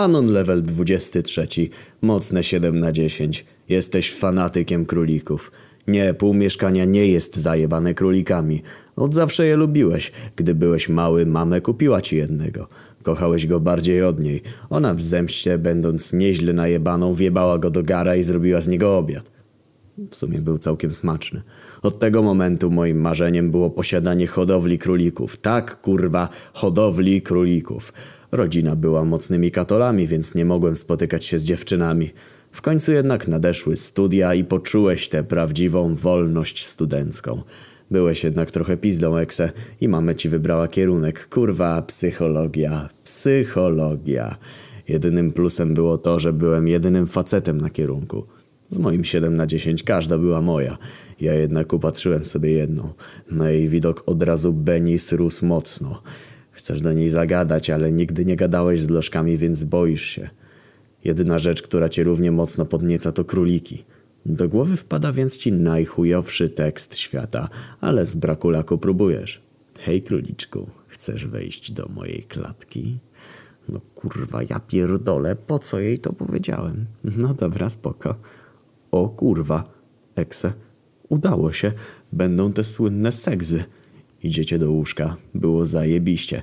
Anon level 23. Mocne 7 na 10. Jesteś fanatykiem królików. Nie, pół mieszkania nie jest zajebane królikami. Od zawsze je lubiłeś. Gdy byłeś mały, mamę kupiła ci jednego. Kochałeś go bardziej od niej. Ona w zemście, będąc nieźle najebaną, wjebała go do gara i zrobiła z niego obiad. W sumie był całkiem smaczny. Od tego momentu moim marzeniem było posiadanie hodowli królików. Tak, kurwa, hodowli królików. Rodzina była mocnymi katolami, więc nie mogłem spotykać się z dziewczynami. W końcu jednak nadeszły studia i poczułeś tę prawdziwą wolność studencką. Byłeś jednak trochę pizdą, Ekse, i mamy ci wybrała kierunek. Kurwa, psychologia. Psychologia. Jedynym plusem było to, że byłem jedynym facetem na kierunku. Z moim 7 na 10 każda była moja. Ja jednak upatrzyłem sobie jedną. Na jej widok od razu Benis rósł mocno. Chcesz do niej zagadać, ale nigdy nie gadałeś z lożkami, więc boisz się. Jedyna rzecz, która cię równie mocno podnieca to króliki. Do głowy wpada więc ci najchujowszy tekst świata, ale z braku laku próbujesz. Hej króliczku, chcesz wejść do mojej klatki? No kurwa, ja pierdolę, po co jej to powiedziałem? No dobra, spoko. O kurwa, Ekse, udało się. Będą te słynne segzy. Idziecie do łóżka. Było zajebiście.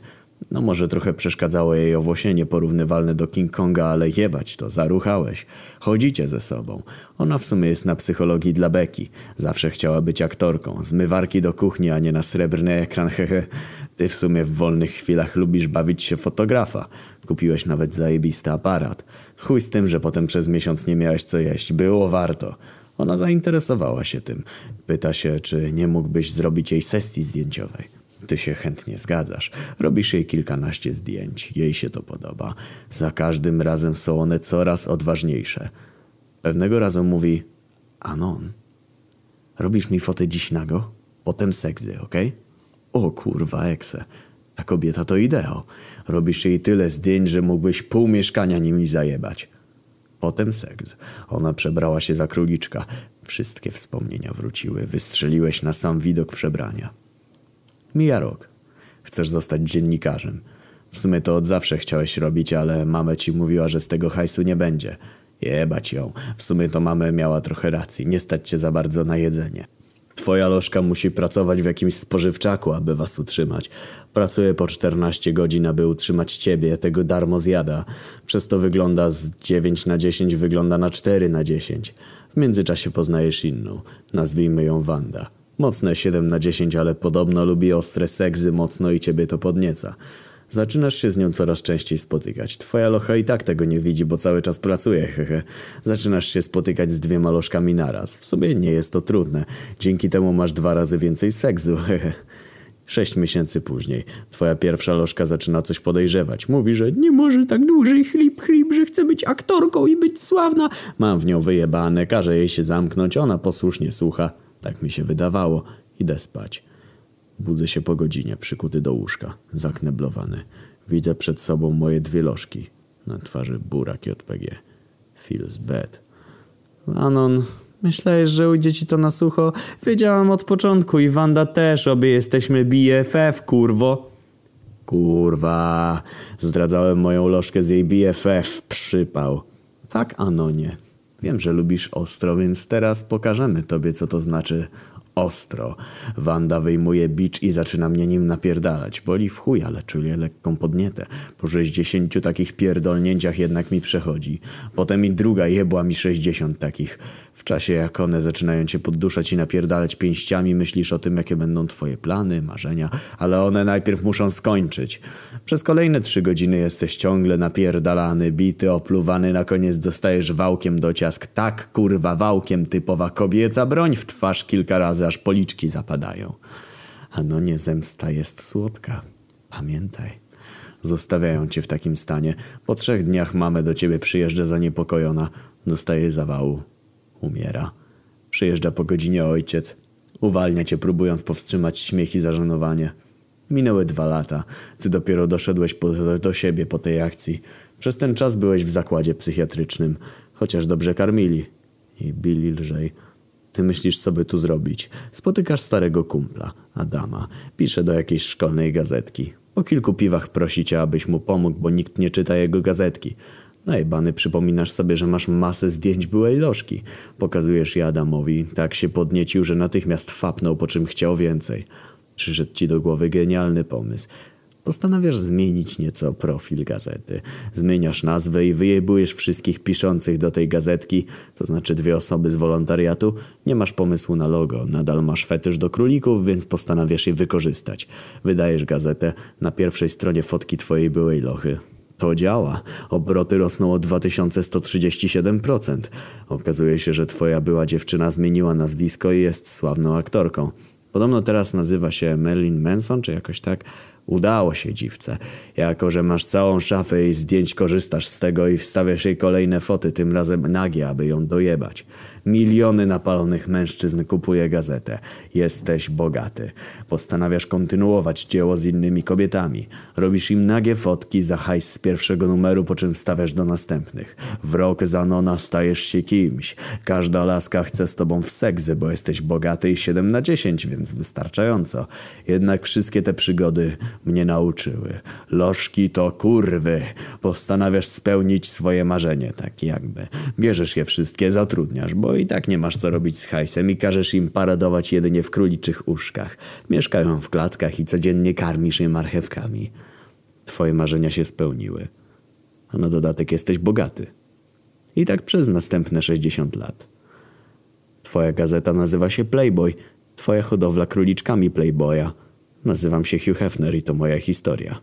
No może trochę przeszkadzało jej owłosienie porównywalne do King Konga, ale jebać to, zaruchałeś. Chodzicie ze sobą. Ona w sumie jest na psychologii dla Beki. Zawsze chciała być aktorką. Zmywarki do kuchni, a nie na srebrny ekran, hehe. Ty w sumie w wolnych chwilach lubisz bawić się fotografa. Kupiłeś nawet zajebisty aparat. Chuj z tym, że potem przez miesiąc nie miałeś co jeść. Było warto. Ona zainteresowała się tym. Pyta się, czy nie mógłbyś zrobić jej sesji zdjęciowej. Ty się chętnie zgadzasz. Robisz jej kilkanaście zdjęć. Jej się to podoba. Za każdym razem są one coraz odważniejsze. Pewnego razu mówi Anon, robisz mi fotę dziś nago? Potem seksy, okej? O kurwa, ekse. Ta kobieta to ideo. Robisz jej tyle zdjęć, że mógłbyś pół mieszkania nimi zajebać. Potem seks. Ona przebrała się za króliczka. Wszystkie wspomnienia wróciły. Wystrzeliłeś na sam widok przebrania. Mija rok. Chcesz zostać dziennikarzem. W sumie to od zawsze chciałeś robić, ale mama ci mówiła, że z tego hajsu nie będzie. Jebać ją. W sumie to mamę miała trochę racji. Nie stać cię za bardzo na jedzenie. Twoja lożka musi pracować w jakimś spożywczaku, aby was utrzymać. Pracuje po 14 godzin, aby utrzymać ciebie, tego darmo zjada. Przez to wygląda z 9 na 10, wygląda na 4 na 10. W międzyczasie poznajesz inną. Nazwijmy ją Wanda. Mocne 7 na 10, ale podobno lubi ostre seksy mocno i ciebie to podnieca. Zaczynasz się z nią coraz częściej spotykać. Twoja locha i tak tego nie widzi, bo cały czas pracuje, hehe. Zaczynasz się spotykać z dwiema lożkami naraz. W sumie nie jest to trudne. Dzięki temu masz dwa razy więcej seksu, hehe. Sześć miesięcy później twoja pierwsza lożka zaczyna coś podejrzewać. Mówi, że nie może tak dłużej chlip chlip, że chce być aktorką i być sławna. Mam w nią wyjebane, każe jej się zamknąć, ona posłusznie słucha. Tak mi się wydawało. Idę spać. Budzę się po godzinie, przykuty do łóżka, zakneblowany. Widzę przed sobą moje dwie lożki. Na twarzy burak JPG. Feels bad. Anon, myślałeś, że ujdzie ci to na sucho? Wiedziałam od początku i Wanda też, obie jesteśmy BFF, kurwo. Kurwa, zdradzałem moją lożkę z jej BFF, przypał. Tak, Anonie. Wiem, że lubisz ostro, więc teraz pokażemy tobie, co to znaczy ostro. Wanda wyjmuje bicz i zaczyna mnie nim napierdalać. Boli w chuj, ale czuję lekką podnietę. Po sześćdziesięciu takich pierdolnięciach jednak mi przechodzi. Potem i druga jebła mi sześćdziesiąt takich. W czasie jak one zaczynają cię podduszać i napierdalać pięściami, myślisz o tym, jakie będą twoje plany, marzenia, ale one najpierw muszą skończyć. Przez kolejne trzy godziny jesteś ciągle napierdalany, bity, opluwany, na koniec dostajesz wałkiem do ciask. Tak, kurwa, wałkiem, typowa kobieca broń w twarz kilka razy, aż policzki zapadają. A no nie, zemsta jest słodka. Pamiętaj. Zostawiają cię w takim stanie. Po trzech dniach mamy do ciebie przyjeżdża zaniepokojona. Dostaje zawału. Umiera. Przyjeżdża po godzinie ojciec. Uwalnia cię, próbując powstrzymać śmiech i zażenowanie. Minęły dwa lata. Ty dopiero doszedłeś po, do siebie po tej akcji. Przez ten czas byłeś w zakładzie psychiatrycznym. Chociaż dobrze karmili. I bili lżej. Ty myślisz, co by tu zrobić. Spotykasz starego kumpla, Adama. Pisze do jakiejś szkolnej gazetki. Po kilku piwach prosi cię, abyś mu pomógł, bo nikt nie czyta jego gazetki. Najbany przypominasz sobie, że masz masę zdjęć byłej lożki. Pokazujesz je Adamowi. Tak się podniecił, że natychmiast fapnął, po czym chciał więcej. Przyszedł ci do głowy genialny pomysł. Postanawiasz zmienić nieco profil gazety. Zmieniasz nazwę i wyjebujesz wszystkich piszących do tej gazetki, to znaczy dwie osoby z wolontariatu. Nie masz pomysłu na logo, nadal masz fetysz do królików, więc postanawiasz je wykorzystać. Wydajesz gazetę, na pierwszej stronie fotki twojej byłej lochy. To działa. Obroty rosną o 2137%. Okazuje się, że twoja była dziewczyna zmieniła nazwisko i jest sławną aktorką. Podobno teraz nazywa się Marilyn Manson, czy jakoś tak. Udało się dziwce. Jako, że masz całą szafę jej zdjęć, korzystasz z tego i wstawiasz jej kolejne foty, tym razem nagie, aby ją dojebać. Miliony napalonych mężczyzn kupuje gazetę. Jesteś bogaty. Postanawiasz kontynuować dzieło z innymi kobietami. Robisz im nagie fotki za hajs z pierwszego numeru, po czym stawiasz do następnych. W rok za nona stajesz się kimś. Każda laska chce z tobą w seksy, bo jesteś bogaty i 7 na 10, więc wystarczająco. Jednak wszystkie te przygody mnie nauczyły. Lożki to kurwy. Postanawiasz spełnić swoje marzenie, tak jakby. Bierzesz je wszystkie, zatrudniasz, bo i tak nie masz co robić z hajsem i każesz im paradować jedynie w króliczych uszkach. Mieszkają w klatkach i codziennie karmisz je marchewkami. Twoje marzenia się spełniły. A na dodatek jesteś bogaty. I tak przez następne 60 lat. Twoja gazeta nazywa się Playboy, twoja hodowla króliczkami Playboya. Nazywam się Hugh Hefner i to moja historia.